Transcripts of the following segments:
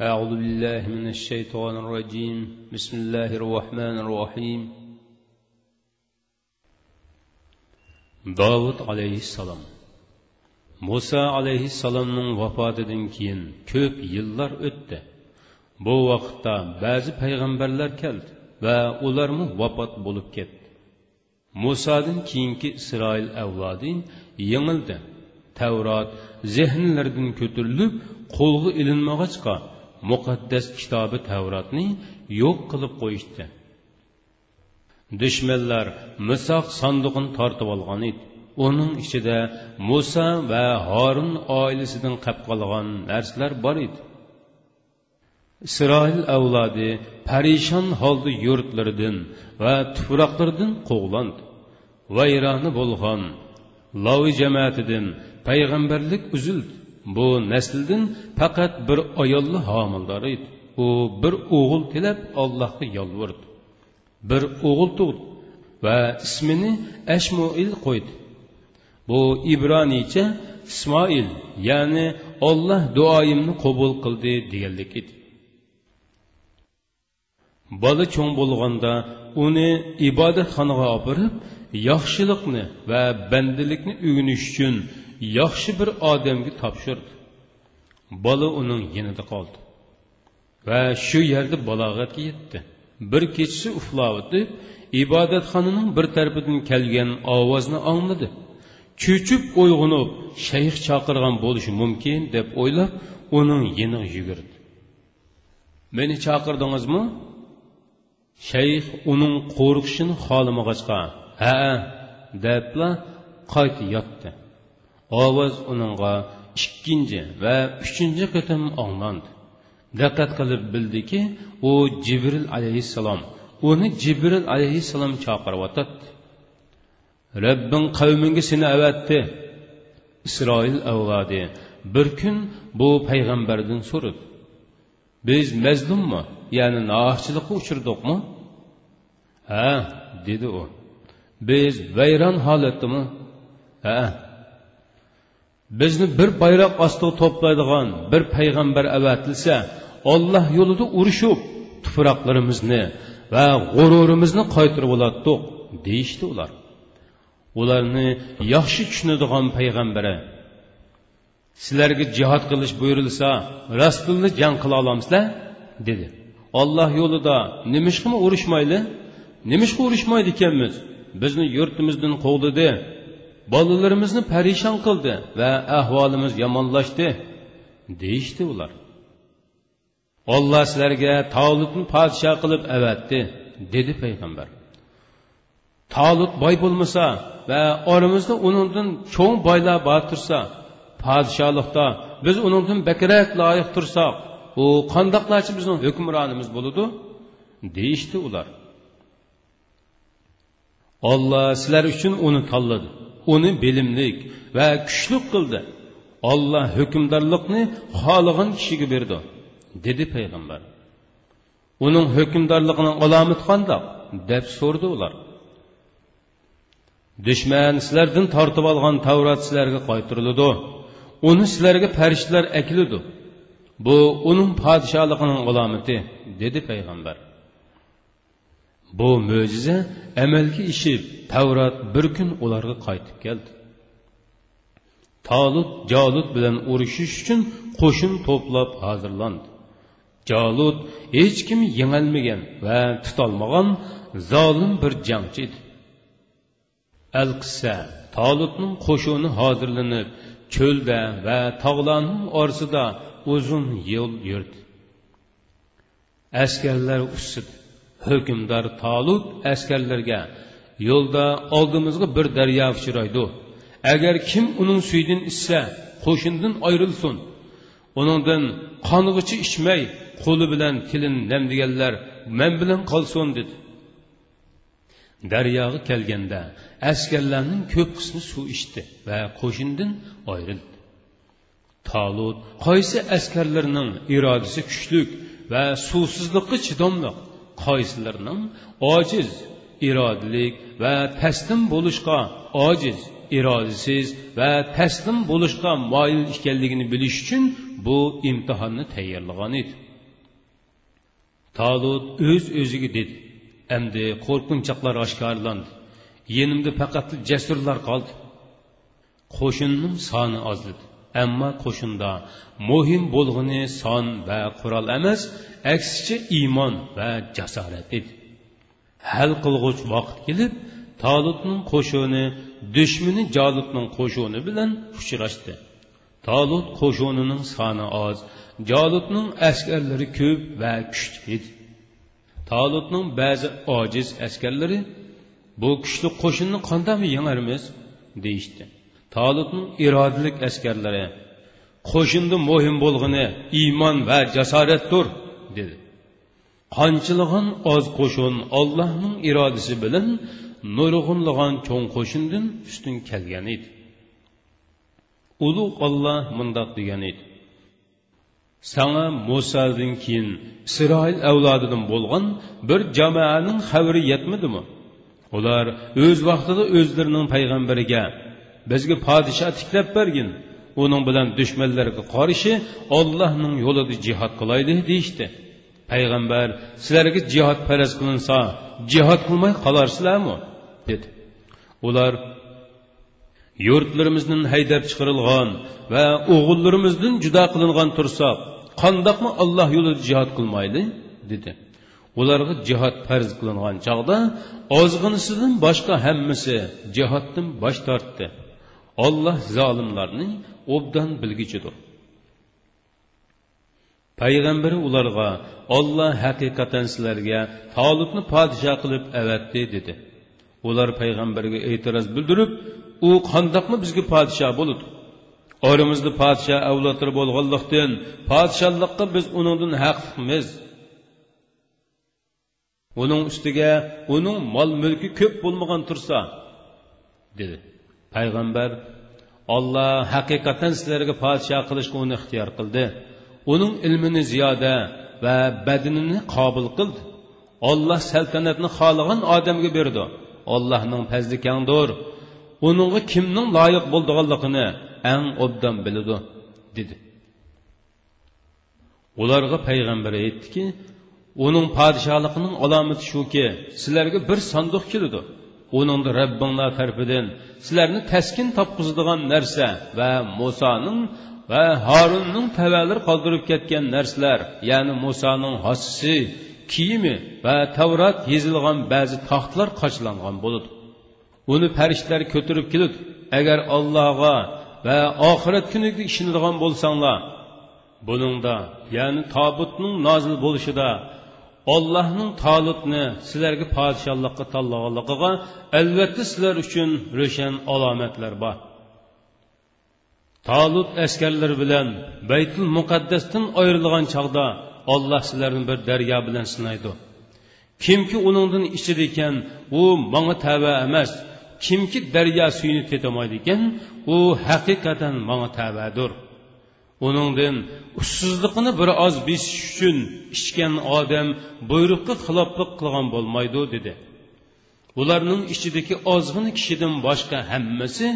أعوذ بالله من الشيطان الرجيم بسم الله الرحمن الرحيم داود عليه السلام muso alayhissalomning vafotidan keyin ko'p yillar o'tdi bu vaqtda ba'zi payg'ambarlar keldi va ularmi vafot bo'lib ketdi musodan keyingi isroil avlodi yengildi tavrot zehnlaridan ko'tarilib qo'lga ilinmag'achqa muqaddas kitobi tavrotni yo'q qilib qo'yishdi. Dushmanlar misoq sandug'ini tortib olgan edi. Uning ichida muso va horun oilasidan qolib qolgan narsalar bor edi. Isroil avlodi parishon holda yurtlaridan va tuproqlaridan quvlandi. Vayroni bo'lgan lovi jamoatidan payg'ambarlik uzildi. Bu nasldan faqat bir ayolli homildor edi. U bir o'g'il tilab allohga yolvirdi bir o'g'il tug'di va ismini ashmoil qo'ydi. Bu ibroniycha ismoil ya'ni olloh duoyimni qabul qildi deganlik edi. Bola cho'ng bo'lganda uni ibodatxonaga oborib yaxshilikni va bandilikni o'rganish uchun yaxshi bir odamga topshirdi. Bola uning yinida qoldi. Va shu yerda balog'atga yetdi. Bir kechasi uxlovotib ibodatxonaning bir tarafidan kelgan ovozni angladi. Cho'chib uyg'onib shayx chaqirgan bo'lishi mumkin deb o'ylab uning yiniga yugurdi. Meni chaqirdingizmi? Shayx uning qo'rqishini xohlamag'achqa ha debla qayt yotdi. Ovoz uningga ikkinchi va uchinchi qatam onglandi diqqat qilib bildiki u jibril alayhissalom uni jibril alayhissalom chaqiryotadi robbing qavmingga seni avatdi isroil avlodi. Bir kun bu payg'ambardan so'radi. Biz mazlummi ya'ni nohchilikqa uchirdikmi ha dedi u. Biz vayron holatdami ha bizni bir bayroq ostiga to'playdigan bir payg'ambar avatilsa olloh yo'lida urushib tuproqlarimizni va g'ururimizni qaytirib olatdiq deyishdi ular. Ularni yaxshi tushunadigan payg'ambari sizlarga jihod qilish buyurilsa rasulni jang qila olamsizlar dedi. Olloh yo'lida nimishqimi urushmayli nimishqa urushmaydi ekanmiz? Bizni yurtimizdan quvdidi bolalarimizni parishon qildi va ahvolimiz yomonlashdi deyishdi ular. Olloh sizlarga tolutni podsho qilib avatdi dedi payg'ambar. Tolut boy bo'lmasa va oramizda uningdan cho'ng boylar bor tursa podshohlikda biz uningdan bakrak loyiq tursak u qandoqlarchi bizning hukmronimiz bo'ladi deyishdi ular. Olloh sizlar uchun uni tanladi. Uni bilimlik va kuchli qildi. Olloh hukmdorlikni xohlagan kishiga berdi dedi payg'ambar. Uning hukmdorligining alomati qandoq deb so'rdi ular. Dushman sizlardan tortib olgan tavrat sizlarga qaytiriladi uni sizlarga farishtalar akiladi. Bu uning podshohligining alomati dedi payg'ambar. Bu mo'jiza amalga ishib tavrat bir kun ularga qaytib keldi. Tolut jolut bilan urushish uchun qo'shin to'plab hozirlandi jolut hech kim yengalmagan va tutolmagan zolim bir jangchi edi. Al qissa tolutning qo'shuni hozirlanib cho'lda va tog'larning orasida uzun yo'l yurdi. Askarlar usidi. Hukmdor tolut askarlarga yo'lda oldimizga bir daryo uchraydi. Agar kim uning suydin ichsa qo'shindan ayrilsin. Uningdan qong'ichi ichmay qo'li bilan tilin namdiganlar man bilan qolsin dedi. Daryoga kelganda askarlarning ko'p qismi suv ichdi va qo'shindan ayrildi. Tolut qaysi askarlarning irodasi kuchlik va suvsizlikqa chidomliq qaysilarning ojiz irodalik va taslim bo'lishga ojiz irodasiz va taslim bo'lishga moyil ekanligini bilish uchun bu imtihonni tayyorlagan edi. Talut o'z o'ziga dedi endi qo'rqinchoqlar oshkorlandi. Yenimda faqat jasurlar qoldi. Qo'shinning soni ozladi. Ammo qo'shinda muhim bo'lg'ini son va qurol emas aksicha iymon va jasorat edi. Hal qilg'uch vaqt kelib tolutning qo'shini dushmani jolutning qo'shini bilan uchrashdi. Tolut qo'shinining soni oz jolutning askarlari ko'p va kuchli edi. Tolutning ba'zi ojiz askarlari bu kuchli qo'shinni qanday yengarmiz deyishdi. Tolutning irodalik askarlari qo'shinni muhim bo'lg'ini iymon va jasoratdir dedi. Qanchilag'an oz qo'shin ollohning irodasi bilan nurg'unlag'an cho'ng qo'shindan ustun kelgan edi. Ulug' olloh mundoq degan edi. Sanga musodan keyin isroil avlodidan bo'lgan bir jamoaning xabari yetmadimi ular o'z vaqtida o'zlarining payg'ambariga bizga podsho tiklab bergin. Uning bilan dushmanlarga qorishi ollohning yo'lida jihod qilaylik deyishdi. Payg'ambar sizlarga jihod faraz qilinsa jihod qilmay qolarsizlarmi? dedi. Ular yurtlarimizdan haydab chiqarilgan va o'g'illarimizdan judo qilingan tursak qandoqmi olloh yo'lida jihod qilmaydi? dedi. Ularga jihod farz qilingan chog'da ozg'inisidan boshqa hammasi jihoddan bosh tortdi. Olloh zolimlarni obdan bilgichidir. Payg'ambari ularga olloh haqiqatan sizlarga tolibni podsho qilib avatdi dedi. Ular payg'ambarga e'tiroz bildirib u qandoqmi bizga podsho bo'ludi oramizda podsho avlodlari bo'lganlikdan podshohlikqa biz uningdan haqmiz uning ustiga uning mol mulki ko'p bo'lmagan tursa dedi. Payg'ambar olloh haqiqatan sizlarga podsho qilishga uni ixtiyor qildi. Uning ilmini ziyoda va badinini qobil qildi. Olloh saltanatni xohlagan odamga berdi. Ollohning fazli kangdir. Uningga kimning loyiq bo'ldiganligini eng obdan biladi dedi. Ularga payg'ambar aytdiki uning podshohligining alomati shuki sizlarga bir sanduq keladi. Uningda rabbinglar tarfidan sizlarni taskin topqizadigan narsa va musoning va horunning tavalari qoldirib ketgan narsalar ya'ni musoning hossisi kiyimi va tavrat yezilgan ba'zi taxtlar qochlangan bo'ladi. Uni farishtalar ko'tarib kelib agar allohga va oxirat kuniga ishonadigan bo'lsanglar buningda ya'ni tobutning nozil bo'lishida ollohning tolutni sizlarga podshohlikqa tanlaganligiga albatta sizlar uchun ro'shan alomatlar bor. Tolut askarlari bilan baytul muqaddasdan ayrilgan chog'da olloh sizlarni bir daryo bilan sinaydi. Kimki uningdan ichida ekan u manga tavba emas kimki daryo suyini tetamaydi ekan u haqiqatan manga tavbadir. Uningdan ussizliqini bir oz besish uchun ichgan odam buyruqqa xiloflik qilgan bo'lmaydi dedi. Ularning ichidagi ozg'in kishidan boshqa hammasi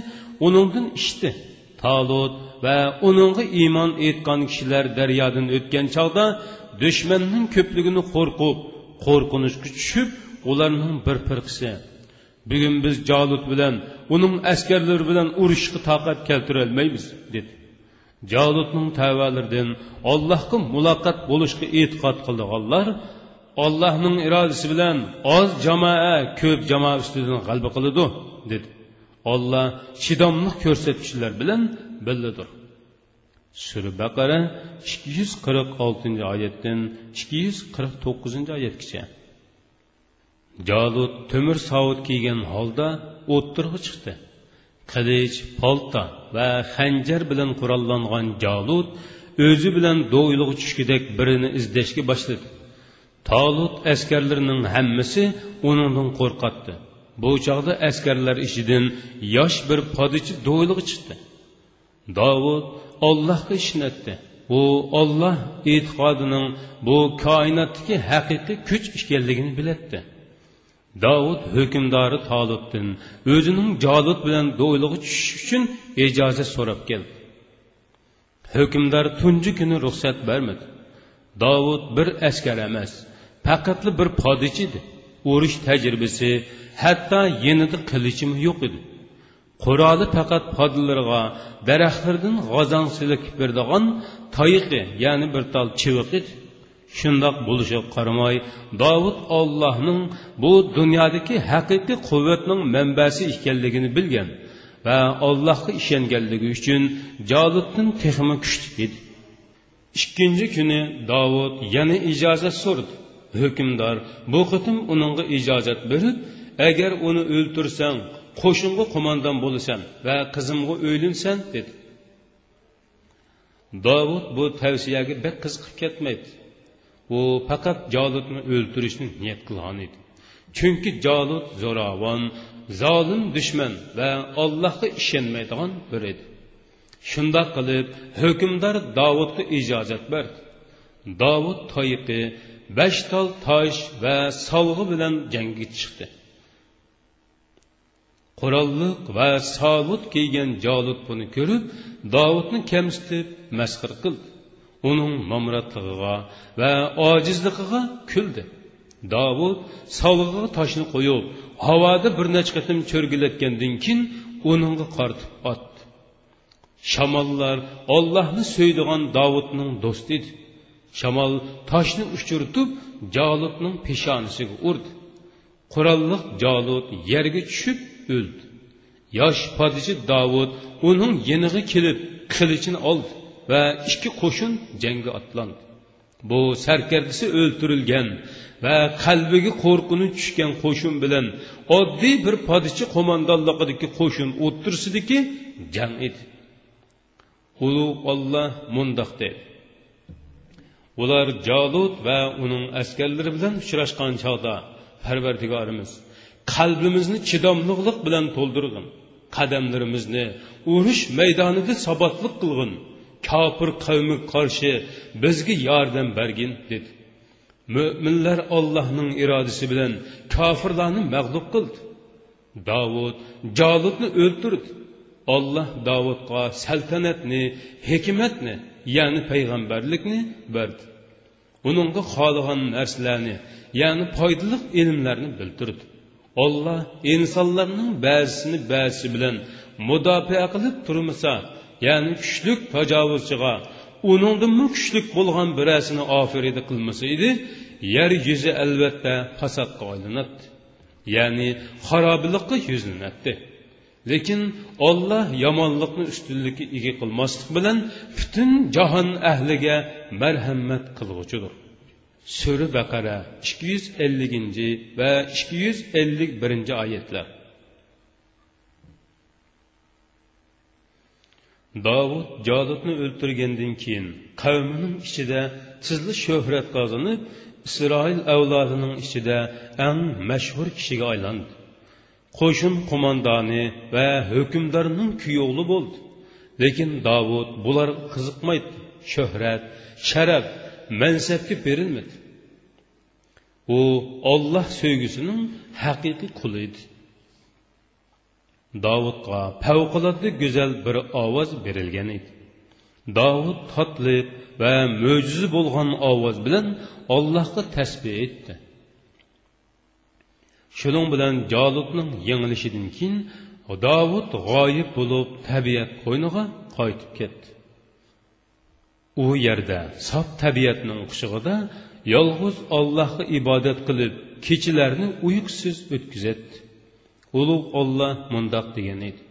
uningdan ichdi. Talut va uningga iymon etgan kishilar daryodan o'tgan chog'da dushmanning ko'pligini qo'rqib qo'rqinishga tushib ularning bir firqisi bugun biz jolut bilan uning askarlari bilan urushga toqat keltirolmaymiz dedi. Jolutning tavalaridan ollohga muloqot bo'lishga e'tiqod qildiganlar ollohning irodasi bilan oz jamoa ko'p jamoa ustidan g'alba qiladi dedi. Olloh chidomliq ko'rsatkichlar bilan billadir sura baqara ikki yuz qirq oltinchi oyatdan ikki yuz qirq to'qqizinchi oyatgacha. Jolut temir sovut kiygan holda o'ttirg'i chiqdi. Qilich polta va xanjar bilan qurollangan jolut o'zi bilan do'ylig'i tushgudek birini izlashga boshladi. Tolut askarlarining hammasi uningdan qo'rqatdi bu chog'da askarlar ichidan yosh bir podichi do'ylig'i chiqdi. Dovud ollohga ishonatdi u olloh e'tiqodining bu koinotdagi haqiqiy kuch ekanligini bilatdi. Davud hukmdori tolutdin o'zining jolut bilan do'ylig'i tushish uchun ijozat so'rab keldi hukmdor tunji kuni ruxsat bermadi davud bir askar emas faqatli bir podichi edi urush tajribasi hatto yenida qilichimi yo'q edi quroli faqat podillarga daraxtlardan g'azon silkib beradigan tayiqi ya'ni bir tal chiviq edi shundoq bo'lishiga qaramay dovud ollohning bu dunyodagi haqiqiy quvvatning manbasi ekanligini bilgan va allohga ishonganligi uchun jolibdin texmi kuchli edi. Ikkinchi kuni dovud yana ijozat so'radi. Hukmdor bu qitim uningga ijozat berib agar uni o'ltirsang qo'shinga qo'mondon bo'lasan va qizimga o'ylinsan dedi. Dovud bu tavsiyaga bek qiziqib ketmaydi. U faqat joludni o'ldirishni niyat qilgan edi. Chunki jolud zo'ravon zolim dushman va allohga ishonmaydigan bir edi. Shundoq qilib hukmdor dovudga ijozat berdi. Dovud toyiqi besh tol tosh va sovg'i bilan jangga chiqdi. Qurolliq va sobut kiygan jolud buni ko'rib dovudni kamsitib masxir qildi. Uning nomratlig'iga va ojizligiga kuldi. Dovud sovg'iga toshni qo'yib havoda bir necha qatim cho'rgilatgandan keyin uningga qartib otdi. Shamollar ollohni so'ydigan dovudning do'sti edi. Shamol toshni uchirtib joludning peshonasiga urdi. Qurolliq jolud yerga tushib o'ldi. Yosh podsho davud uning yeniga kelib qilichini oldi. Va ikki qo'shin jangga otlandi bu sarkardisi o'ltirilgan va qalbiga qo'rqinch tushgan qo'shin bilan oddiy bir podichi qo'mondonligidagi qo'shin o'ttirsidiki jang edi. Ulug' olloh mundoq dedi. Ular jalud va uning askarlari bilan uchrashgan chog'da parvardigorimiz qalbimizni chidomliqlik bilan to'ldirg'in qadamlarimizni urush maydonida sabotliq qilg'in kofir qavmi qarshi bizga yordam bergin dedi. Mo'minlar ollohning irodasi bilan kofirlarni mag'lub qildi. Davud joludni o'ldirdi. Olloh davudga saltanatni hikmatni ya'ni payg'ambarlikni berdi. Uningga xohlagan narsalarni ya'ni foydali ilmlarni bildirdi. Olloh insonlarning ba'zisini ba'zisi bilan mudofaa qilib turmasa ya'ni kuchlik tajovuzchiga uningdinmi kuchlik bo'lgan birasini ofirida qilmasa edi yer yuzi albatta fasodga aylanadi ya'ni xarobilikqa yuzlanadi lekin olloh yomonlikni ustunlikka ega qilmaslik bilan butun jahon ahliga marhamat qilg'uchidir. Sura baqara ikki yuz elliginchi va ikki yuz ellik birinchi oyatlar. Dovud joludni o'ltirgandan keyin qavmining ichida tizli shuhrat qozonib isroil avlodining ichida eng mashhur kishiga aylandi. Qo'shin qo'mondoni va hukmdorning kuyovli bo'ldi. Lekin davud bular qiziqmaydi. Shuhrat sharaf mansabga berilmadi. U olloh so'ygisining haqiqiy quli edi. Davudga favqulodda go'zal bir ovoz berilgan edi. Davud totli va mo'jiza bo'lgan ovoz bilan ollohga tasbih etdi. Shuning bilan joludning yengilishidan keyin davud g'oyib bo'lib tabiat qo'yniga qaytib ketdi. U yerda sof tabiatning qushig'ida yolg'iz ollohga ibodat qilib kechalarni uyqusiz o'tkazadi. Ulug' olloh mundoq degan edi.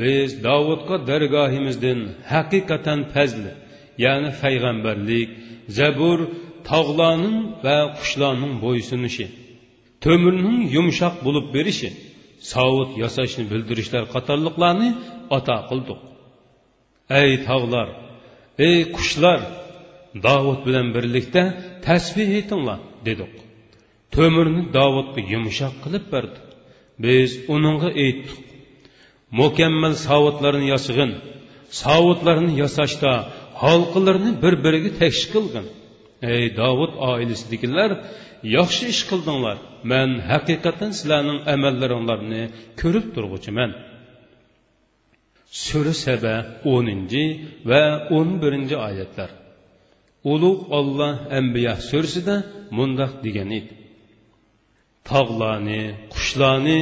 Biz davudga dargohimizdan haqiqatan fazli ya'ni payg'ambarlik zabur tog'larning va qushlarning bo'ysunishi to'mirning yumshoq bo'lib berishi sovut yasashni bildirishlar qatorliqlarni ato qildik. Ey tog'lar ey qushlar davud bilan birlikda tasbih etinglar dedik. To'mirni davudga yumshoq qilib berdi biz uningga aytdik. Mukammal savutlarni yashig'in savutlarni yasashda xalqlarni bir biriga teksh qilgin. Ey davud oilasidagilar yaxshi ish qildinglar. Man haqiqatan sizlarning amallaringlarni ko'rib turg'uchiman. Sura saba o'ninchi va o'n birinchi oyatlar. Ulug' olloh ambiya surasida mundoq degan edi. Tog'larni qushlarni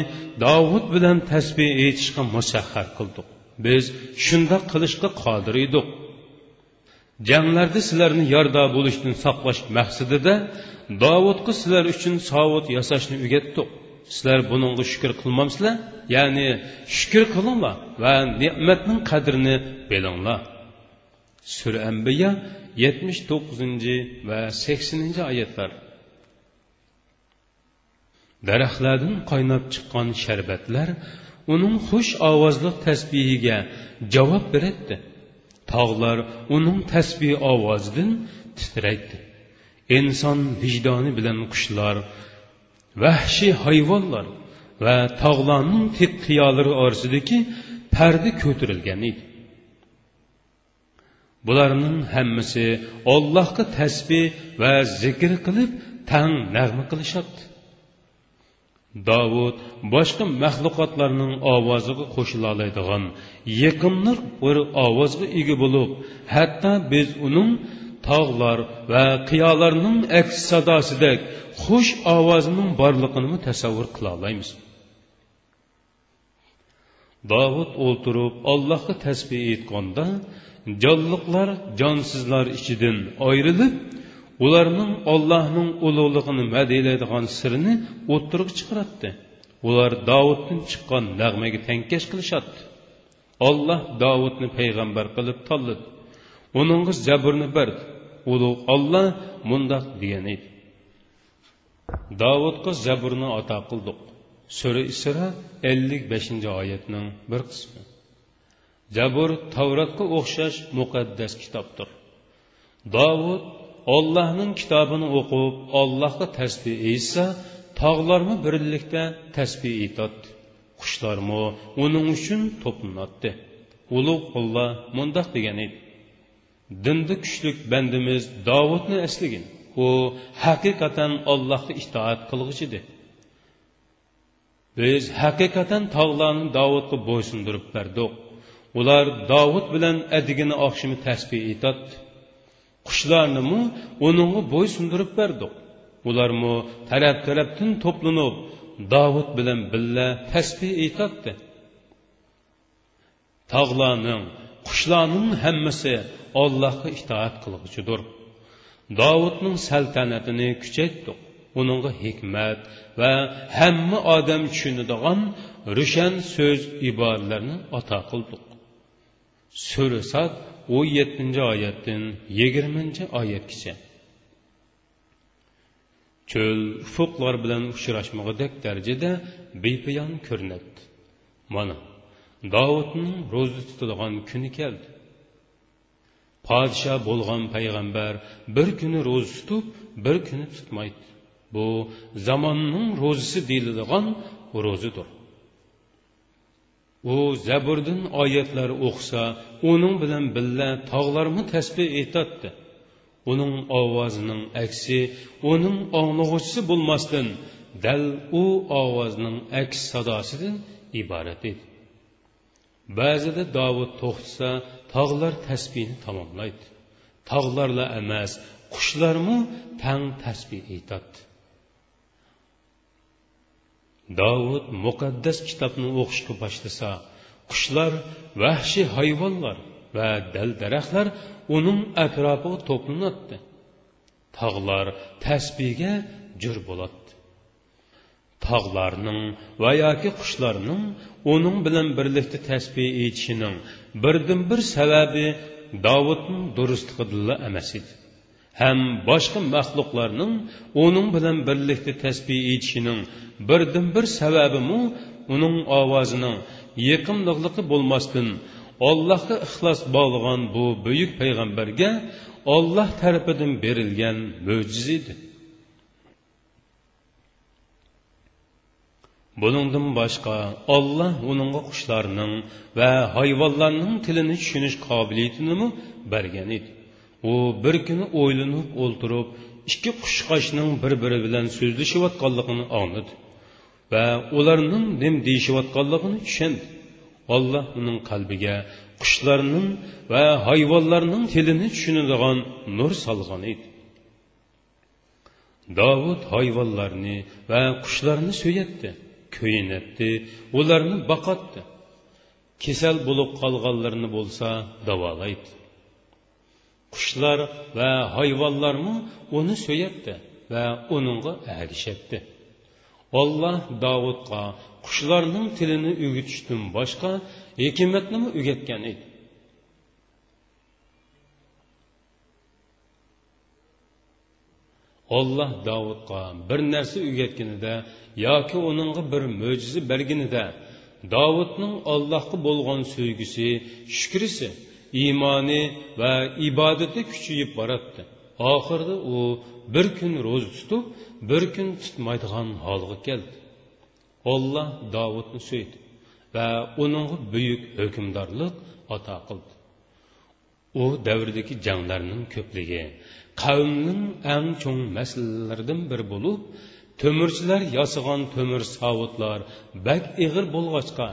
davud bilan tasbih aytishga musahhar qildik biz shundoq qilishga qodir edik janglarda sizlarni yorda bo'lishdan saqlash maqsadida davudga sizlar uchun sovut yasashni o'rgatdik sizlar buningga shukur qilmamsizlar ya'ni shukur qilinglar va ne'matning qadrini bilinglar. Sura ambiya yetmish to'qqizinchi va saksoninchi oyatlar daraxtlardan qaynab chiqqan sharbatlar uning xush ovozli tasbihiga javob beradi tog'lar uning tasbih ovozidan titraydi. Inson vijdoni bilan qushlar vahshiy hayvonlar va tog'larning tiqqiyolari orasidagi parda ko'tarilgan edi. Bularning hammasi ollohga tasbih va zikr qilib tang nag'ma qilishadi davud boshqa maxluqotlarning ovoziga qo'shila oladigan yaqinliq bir ovozga ega bo'lib hatto biz uning tog'lar va qiyolarning aks sadosidek xush ovozining borlig'ini tasavvur qila olamiz davud o'ltirib allohga tasbeh aytganda jonliqlar jonsizlar ichidan ayrilib ularning ollohning ulug'lig'ini madilaydigan sirini o'ttirib chiqaradi ular dovuddan chiqqan nag'maga tankash qilishadi. Olloh davudni payg'ambar qilib tanladi. Uningga jabrni berdi ulug' olloh mundoq degan edi. Davudga jabrni ato qildik. Sura isra ellik beshinchi oyatning bir qismi. Jabr tavratga o'xshash muqaddas kitobdir. Davud ollohning kitobini o'qib ollohga tasbih aytsa tog'larmi birlikda tasbih aytadi qushlarmi uning uchun to'planadi ulug' olloh mundoq degan edi. Dinda kuchlik bandimiz davudni eslagin u haqiqatan allohga itoat qilg'ich edi. Biz haqiqatan tog'larni davudga bo'ysundirib berdik. Ular davud bilan adigini oqshimi tasbih aytadi qushlarnimi uninga bo'ysundirib berdik ularmi taraf tarafdan to'planib davud bilan birga tasbih aytadi tog'larning qushlarning hammasi ollohga itoat qilg'uchidir davudning saltanatini kuchaytdik uningga hikmat va hamma odam tushunadigan rushan so'z iboralarni ato qildik surasat o'n yettinchi oyatdan yigirmanchi oyatgacha. Cho'l ufuqlar bilan uchrashmog'idek darajada bepoyon ko'rinadi. Mana davudning ro'za tutadigan kuni keldi. Podsho bo'lgan payg'ambar bir kuni ro'za tutib bir kuni tutmaydi. Bu zamonning ro'zisi deyiladigan ro'zidir u zaburdan oyatlar o'qisa uning bilan billa tog'larmi tasbih etatdi uning ovozining aksi uning anglag'uvchisi bo'lmasdan dal u ovozning aks sadosidan iborat edi. Ba'zida dovud to'xtasa tog'lar tasbihni tamomlaydi. Tog'larla emas qushlarmi tang tasbih aytadi davud muqaddas kitobni o'qishga boshlasa qushlar vahshiy hayvonlar va dal daraxtlar uning atrofiga to'planadi. Tog'lar tasbihga jur bo'ladi. Tog'larning va yoki qushlarning uning bilan birlikda tasbih aytishining birdan bir sababi davudning durustligida emas edi. Ham boshqa maxluqlarning uning bilan birlikda tasbih etishining birdan bir sababimu uning ovozining yiqimliqligi bo'lmasdan ollohga ixlos bog'lagan bu buyuk payg'ambarga olloh tarafidan berilgan mo'jiza edi buningdan boshqa olloh uningga qushlarning va hayvonlarning tilini tushunish qobiliyatini bergan edi u bir kuni o'ylanib o'ltirib ikki qushqochning bir biri bilan so'zlashayotganligini angladi va ularning nim deyishayotganligini tushundi. Olloh uning qalbiga qushlarning va hayvonlarning tilini tushunadigan nur solgan edi. Davud hayvonlarni va qushlarni so'yatdi ko'yinatdi ularni boqatdi. Kasal bo'lib qolganlarni bo'lsa davolaydi. Qushlar va hayvonlarmi uni so'yatdi va uningga agishibdi olloh davudga qushlarning tilini o'gitishdan boshqa hikmatnimi o'gatgan edi? Olloh davudga bir narsa o'rgatganida yoki uningga bir mo'jiza berganida davudning ollohga bo'lgan sevgisi shukrisi iymoni va ibodati kuchayib boradi oxirida u bir kun ro'za tutib bir kun tutmaydigan holga keldi. Olloh davudni so'ydi va uningga buyuk hukmdorlik ato qildi. U davrdagi janglarning ko'pligi qavmning eng cho'ng masalalaridan biri bo'lib to'mirchilar yosig'on to'mir savutlar bak ig'ir bo'lg'achqa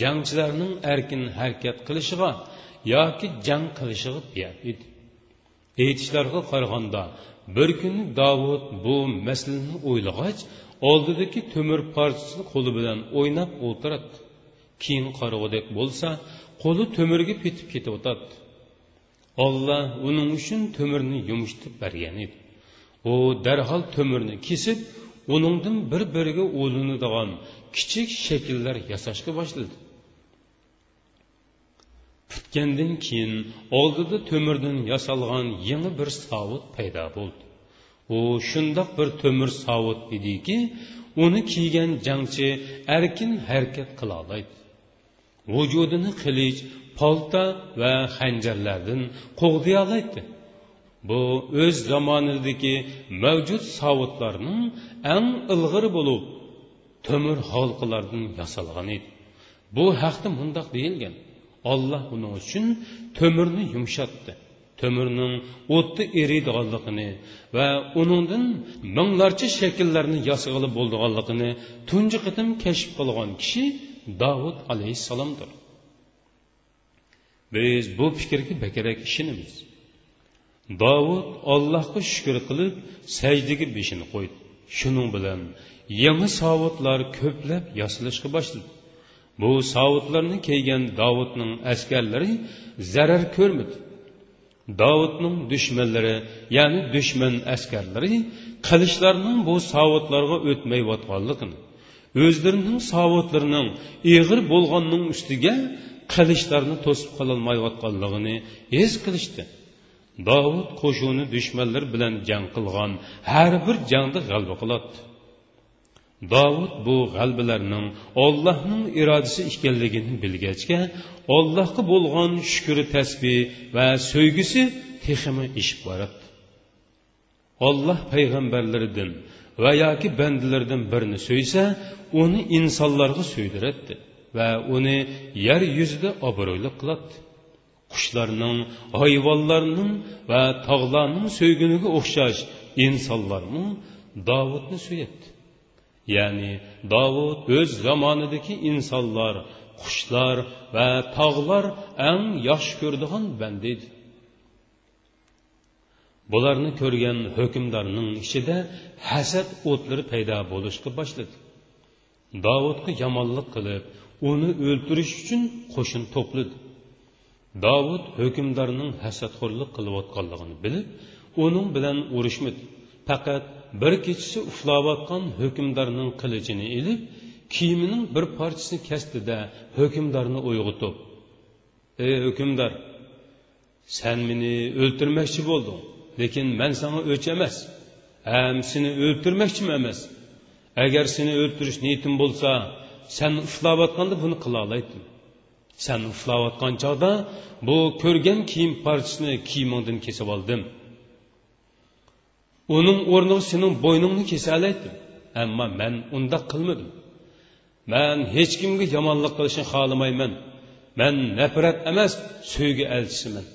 jangchilarning erkin harakat qilishiga yoki jang qilishiga biyat edi. Aytishlariga qaraganda bir kuni davud bu masalani o'ylag'ach oldidagi temir parchasini qo'li bilan o'ynab o'tiradi keyin qarag'udek bo'lsa qo'li temirga petib ketayotadi olloh uning uchun temirni yumshatib bergan edi. U darhol temirni kesib uningdan bir biriga o'linadigan kichik shakllar yasashga boshladi. Putgandan keyin oldida to'mirdan yasalgan yangi bir savut paydo bo'ldi u shundoq bir to'mir savut ediki uni kiygan jangchi erkin harakat qila oladi vujudini qilich palta va xanjarlardan qo'g'diy oladi bu o'z zamonidagi mavjud savutlarning eng ilg'ir bo'lib to'mir halqalardan yasalgan edi bu haqda mundoq deyilgan olloh buning uchun to'mirni yumshatdi. To'mirning o'tda eriydiganligini va uningdan minglarcha shakllarni yasag'ili bo'ldiganligini tunji qitim kashf qilgan kishi davud alayhissalomdir. Biz bu fikrga bakarak ishonamiz. Davud allohga shukur qilib sajdaga beshini qo'ydi. Shuning bilan yangi savutlar ko'plab yasalishga boshladi. Bu savutlarni kiygan davudning askarlari zarar ko'rmadi. Davudning dushmanlari ya'ni dushman askarlari qilichlarning bu savutlarga o'tmayotganligini o'zlarining savutlarining ig'ir bo'lganning ustiga qilichlarni to'sib qololmayotganligini his qilishdi. Davud qo'shuni dushmanlar bilan jang qilgan har bir jangda g'alaba qiladi dovud bu g'albalarning ollohning irodasi ekanligini bilgachga ollohga bo'lgan shukri tasbih va so'ygisi teximi ishib boradi olloh payg'ambarlaridan va yoki bandalardan birini so'ysa uni insonlarga so'ydiradi va uni yer yuzida obro'li qiladi. Qushlarning hayvonlarning va tog'larning so'yguniga o'xshash insonlarmi dovudni so'yadi. Ya'ni davud o'z zamonidagi insonlar qushlar va tog'lar eng yaxshi ko'radigan banda edi bularni ko'rgan hukmdorning ichida hasad o'tlari paydo bo'lishga boshladi. Davudga yomonlik qilib uni o'ltirish uchun qo'shin to'pladi. Davud hukmdorning hasadxo'rlik qilayotganligini bilib uning bilan urushmadi. Faqat bir kechasi uxlayotgan hukmdorning qilichini ilib kiyimining bir parchasini kesdida hukmdorni uyg'otib ey hukmdor san meni o'ltirmoqchi bo'lding lekin man sanga o'ch emas ham seni o'ltirmoqchiman emas agar seni o'ltirish niyatim bo'lsa san uxlayotganda buni qila olaydim san uxlayotgan chog'da bu ko'rgan kiyim parchasini kiyimingdan kesib oldim uning o'rniga sening bo'yningni kesalaydim ammo man undoq qilmadim. Man hech kimga yomonlik qilishni xohlamayman. Man nafrat emas sevgi elchisiman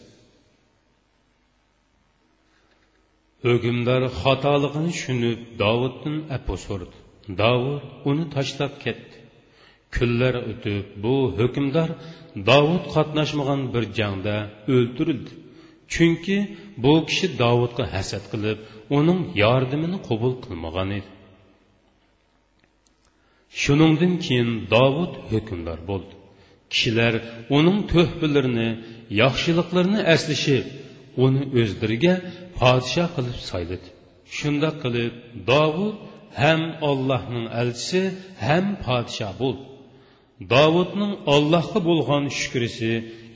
hukmdor xatoligini tushunib davuddan apo so'radi. Davud uni tashlab ketdi. Kunlar o'tib bu hukmdor davud qatnashmagan bir jangda o'ldirildi chunki bu kishi davudga hasad qilib uning yordamini qabul qilmagan edi. Shuningdan keyin davud hukmdor bo'ldi. Kishilar uning to'hbalarini yaxshiliklarini aslashib uni o'zlariga podshoh qilib sayladi. Shundoq qilib davud ham ollohning elchisi ham podshoh bo'ldi. Davudning ollohga bo'lgan shukrisi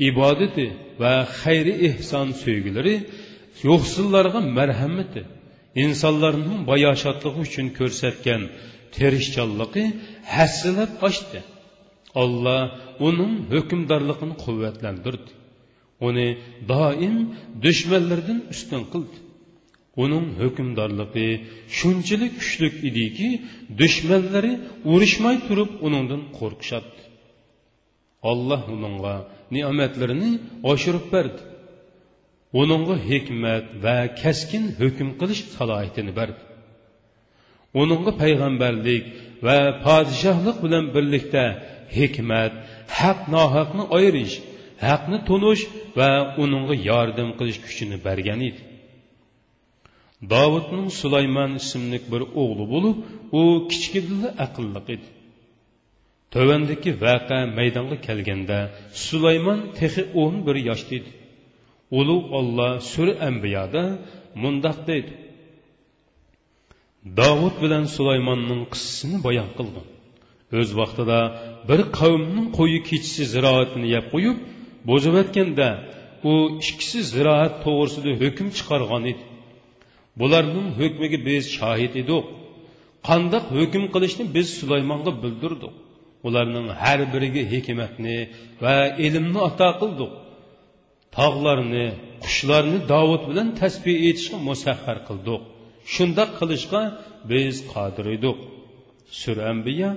ibodati va xayri ehson so'ygilari yo'qsillarga marhamati insonlarning bayoshatligi uchun ko'rsatgan tirishchanligi hassilab ochdi olloh uning hukmdorligini quvvatlantirdi. Uni doim dushmanlardan ustun qildi. Uning hukmdorligi shunchalik kuchli ediki dushmanlari urushmay turib uningdan qo'rqishadi. Olloh uningga ne'matlarini oshirib berdi. Uningga hikmat va kaskin hukm qilish salohiyatini berdi. Uningga payg'ambarlik va podshohlik bilan birlikda hikmat haq nohaqni ayirish haqni tunish va uningga yordam qilish kuchini bergan edi. Dovudning sulaymon ismli bir o'g'li bo'lib u kichkidilla aqlliq edi. Tovandagi vaqa maydonga kelganda sulaymon texi o'n bir yoshda edi. Ulug' olloh suri ambiyoda mundoq deydi. Davud bilan sulaymonning qissasini bayon qilgan. O'z vaqtida bir qavmning qo'yi kechisi ziroatini yeb qo'yib bo'zibyotganda u ikkisi ziroat to'g'risida hukm chiqargan edi. Bularning hukmiga biz shohid edik qandoq hukm qilishni biz sulaymonga bildirdik. Ularning har biriga hikmatni va ilmni ato qildik. Tog'larni qushlarni davud bilan tasbih etishga musahhar qildik. Shundoq qilishga biz qodir edik sura ambiya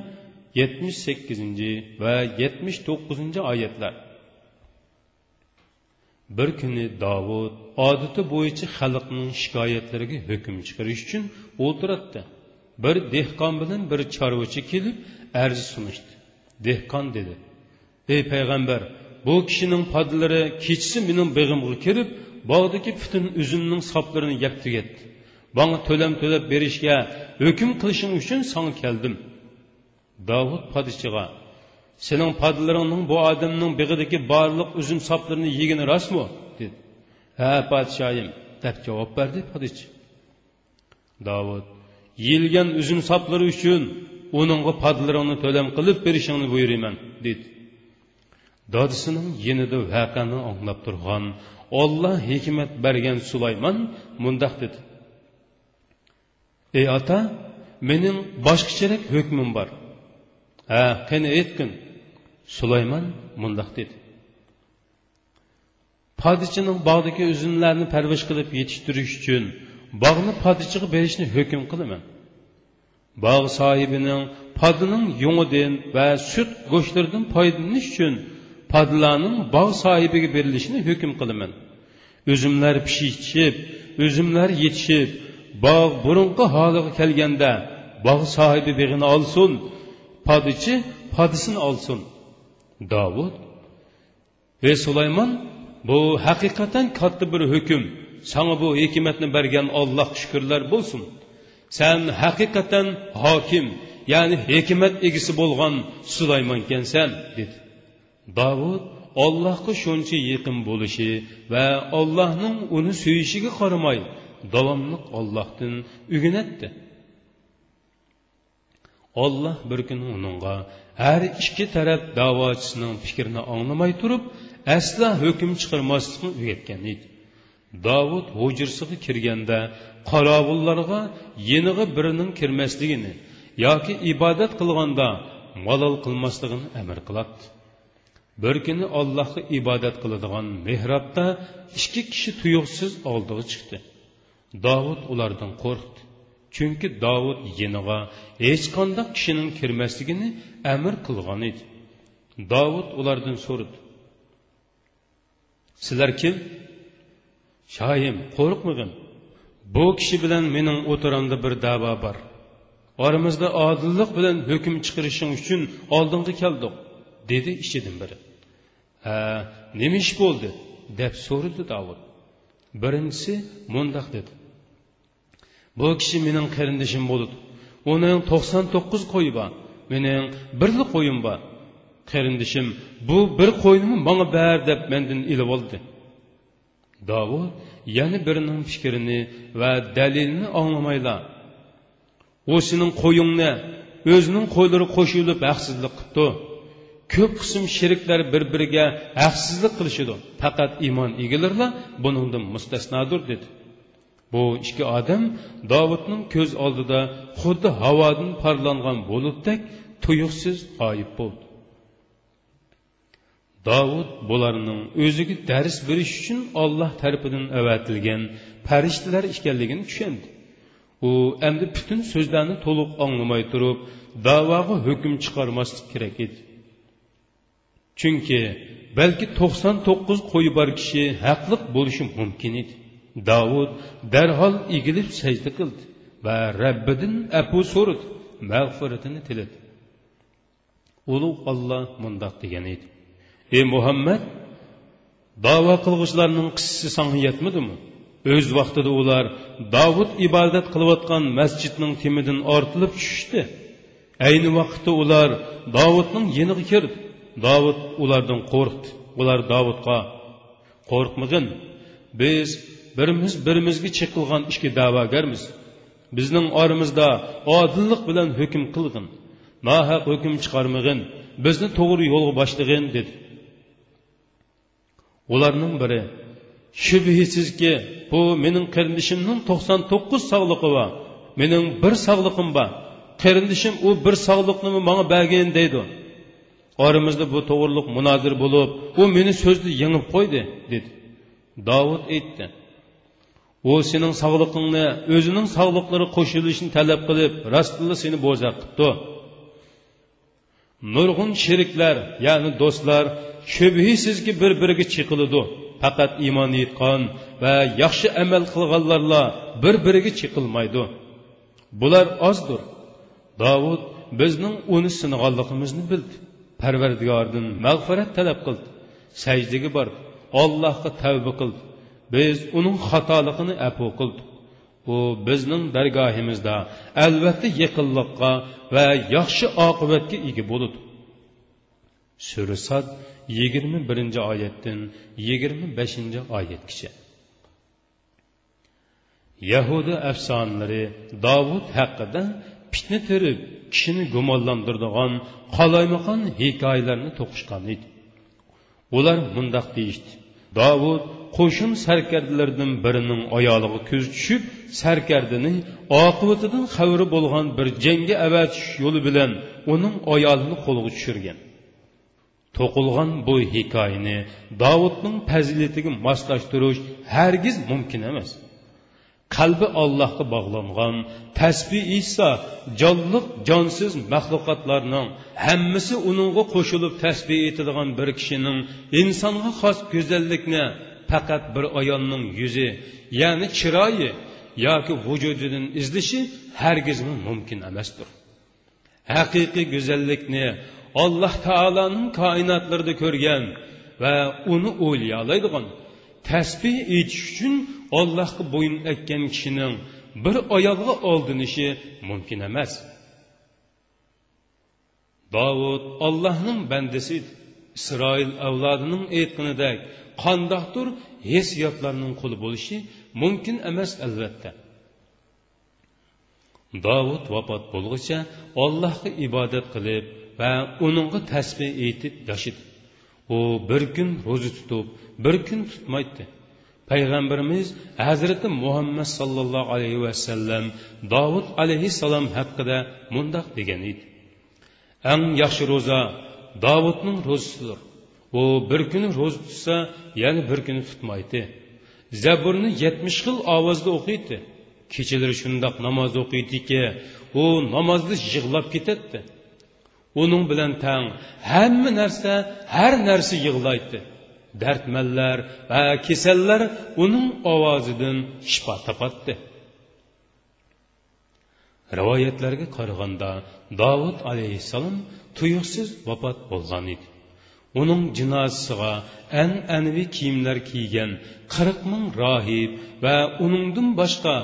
yetmish sakkizinchi va yetmish to'qqizinchi oyatlar. Bir kuni davud odati bo'yicha xalqning shikoyatlariga hukm chiqarish uchun o'tiratdi bir dehqon bilan bir chorvachi kelib arz sunishdi. Dehqon dedi ey payg'ambar bu kishining podlari kechasi mening beg'imga kirib bog'dagi butun uzumning soplarini yeb tugatdi. Manga to'lam to'lab berishga hukm qilishing uchun song keldim. Davud podshoga sening podlaringning bu odamning big'idagi barliq uzum soplarini yegani rostmi dedi. Ha podshoyim deb javob berdi podsho davud yeyilgan uzum soplari uchun uningga podlaringni to'lam qilib berishingni buyurayman dedi. Dodisining yinida vaqani anglab turgan olloh hikmat bergan sulaymon mundoq dedi. Ey ota mening boshqacharak hukmim bor. Ha qani aytgin sulaymon mundoq dedi. Podichining bog'dagi uzumlarni parvish qilib yetishtirish uchun bog'ni podichiga berishni hukm qilaman. Bog' sohibining podining yung'idan va sut go'shtlaridan foydalanish uchun podlarning bog' sohibiga berilishini hukm qilaman. Uzumlar pishishib uzumlar yetishib bog' burunqi holiga kelganda bog' sohibi beg'ini olsin podichi podisini olsin. Davud ve sulaymon bu haqiqatan katta bir hukm. Sanga bu hikmatni bergan olloh shukurlar bo'lsin. San haqiqatan hokim ya'ni hikmat egisi bo'lgan sulaymonkansan dedi. Davud ollohga shuncha yaqin bo'lishi va ollohning uni suyishiga qaramay davomli ollohdan ugunatdi olloh bir kuni uningga har ikki taraf da'vochisining fikrini anglamay turib asla hukm chiqarmaslikni o'rgatgan edi. Davud hujrsiga kirganda qorovullarga yeniga birining kirmasligini yoki ibodat qilganda malol qilmasligini amr qiladi. Bir kuni allohga ibodat qiladigan mehrobda ikki kishi tuyuqsiz oldiga chiqdi. Davud ulardan qo'rqdi. Chunki davud yiniga hech qanday kishining kirmasligini amr qilgan edi. Davud ulardan so'radi. Sizlar kim? Shoyim qo'rqmagin. Bu kishi bilan mening o'tiramda bir davo bor. Oramizda odillik bilan hukm chiqarishing uchun oldinga keldik dedi ichidan biri. Ha nima ish bo'ldi? deb so'radi davud. Birinchisi mundoq dedi. Bu kishi mening qarindishim bo'ladi uning to'qson to'qqiz qo'yi bor. Mening birli qo'yim bor. Qarindishim bu bir qo'yni manga ber deb mendan ilib oldi. Davud yana birining fikrini va dalilini anglamaylar u sening qo'yingni o'zining qo'ylari qo'shilib haqsizlik qilibdi ko'p qism sheriklar bir biriga haqsizlik qilishidi faqat iymon egalarilar buningdan mustasnodir dedi. Bu ikki odam dovudning ko'z oldida xuddi havodan parlangan bulutdek tuyuqsiz g'oyib bo'ldi. Dovud bularning o'ziga dars berish uchun olloh tarafidan avatilgan farishtalar ekanligini tushundi. U endi butun so'zlarni to'liq anglamay turib davoga hukm chiqarmaslik kerak edi. Chunki balki to'qson to'qqiz qo'yi bor kishi haqliq bo'lishi mumkin edi. Davud darhol egilib sajda qildi va rabbidan apu so'radi mag'firatini tiladi. Ulug' olloh mundoq degan edi. Ey muhammad davo qilg'uchilarning qissasi sanga yetmadimi? O'z vaqtida ular davud ibodat qilayotgan masjidning temidan ortilib tushishdi. Ayni vaqtda ular davudning yeniga kirdi. Davud ulardan qo'rqdi. Ular davudga qo'rqmag'in biz birimiz birimizga chiqilgan ishga da'vogarmiz. Bizning oramizda odillik bilan hukm qilg'in. Nohaq hukm chiqarmag'in. Bizni to'g'ri yo'lga boshlag'in dedi. Ularning biri shubhisizki bu mening qarindishimning to'qson to'qqiz sog'lig'i bor. Mening bir sog'lig'im bor. Qarindishim u bir sog'liqni manga bergin deydi. Oramizda bu to'g'riliq munozir bo'lib u meni so'zni yengib qo'ydi dedi. Davud aytdi u sening sog'liqingni o'zining sog'liqlari qo'shilishini talab qilib rostilla seni bo'zaq qilibdi. Nurg'un sheriklar ya'ni do'stlar shubhisizki bir biriga chiqiladi. Faqat iymon etgan va yaxshi amal qilganlarla bir biriga chiqilmaydi. Bular ozdir. Dovud bizning uni sinag'anligimizni bildi. Parvardigordan mag'firat talab qildi. Sajdaga bordi. Ollohga tavba qildi. Biz uning xatoligini afu qildik u bizning dargohimizda albatta yaqinliqqa va yaxshi oqibatga ega bo'ladi surasat yigirma birinchi oyatdan yigirma beshinchi oyatgacha yahuda afsonalari dovud haqida fitna terib kishini gumonlantiradigan qalaymaqon hikoyalarni to'qishgan edi ular mundoq deyishdi dovud qo'shin sarkardalaridan birining oyog'iga ko'z tushib sarkardini oqibatidan xavri bo'lgan bir jangga avatish yo'li bilan uning oyog'ini qo'lga tushirgan. To'qilgan bu hikoyani davudning fazilatiga moslashtirish hargiz mumkin emas. Qalbi allohga bog'langan tasbih iso jonliq jonsiz maxluqotlarning hammasi uningga qo'shilib tasbih etadigan bir kishining insonga xos go'zallikni faqat bir ayolning yuzi ya'ni chiroyi yoki vujudidan izlashi hargizmi mumkin emasdir. Haqiqiy go'zallikni alloh taoloning koinotlarida ko'rgan va uni o'ylayolaydigan tasbih etish uchun ollohga bo'yin ekkan kishining bir oyog'iga oldinishi mumkin emas. Dovud ollohning bandasi isroil avlodining aytqinidek qandoqdir hissiyotlarning quli bo'lishi mumkin emas albatta. Dovud vafot bo'lg'icha ollohga ibodat qilib va uningga tasbih aytib yashidi u bir kun ro'za tutib bir kun tutmaydi. Payg'ambarimiz hazrati muhammad sollallohu alayhi vasallam dovud alayhissalom haqida mundoq degan edi. Eng yaxshi ro'za dovudning ro'zasidir. U bir kuni ro'za tutsa yana bir kuni tutmaydi. Zaburni yetmish xil ovozda o'qiydi. Kechalari shundoq namoz o'qiydiki u namozda yig'lab ketadi uning bilan tang hamma narsa har narsa yig'laydi. Dardmanlar va kasallar uning ovozidan shifo topadi. Rivoyatlarga qaraganda davud alayhissalom tuyuqsiz vafot bo'lgan edi. Uning jinozasiga an'anaviy kiyimlar kiygan qirq ming rohib va uningdan boshqa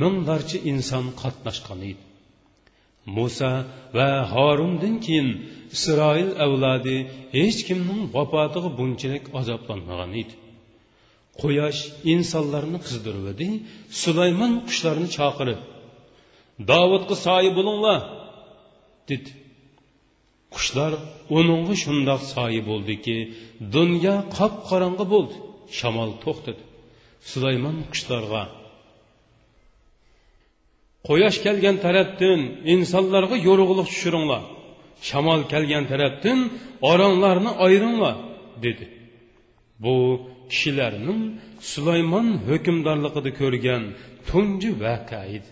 minglarcha inson qatnashgan edi. Muso va horundan keyin isroil avlodi hech kimning vafotiga bunchalik azoblanmagan edi. Quyosh insonlarni qizdirvidi sulaymon qushlarni chaqirib davudga soyi bo'linglar dedi. Qushlar uningga shundoq soyi bo'ldiki dunyo qop qorong'i bo'ldi shamol to'xtadi. Sulaymon qushlarga quyosh kelgan tarafdan insonlarga yo'rug'liq tushiringlar shamol kelgan tarafdan oronlarni ayringlar dedi. Bu kishilarning sulaymon hukmdorligida ko'rgan tunji voqea edi.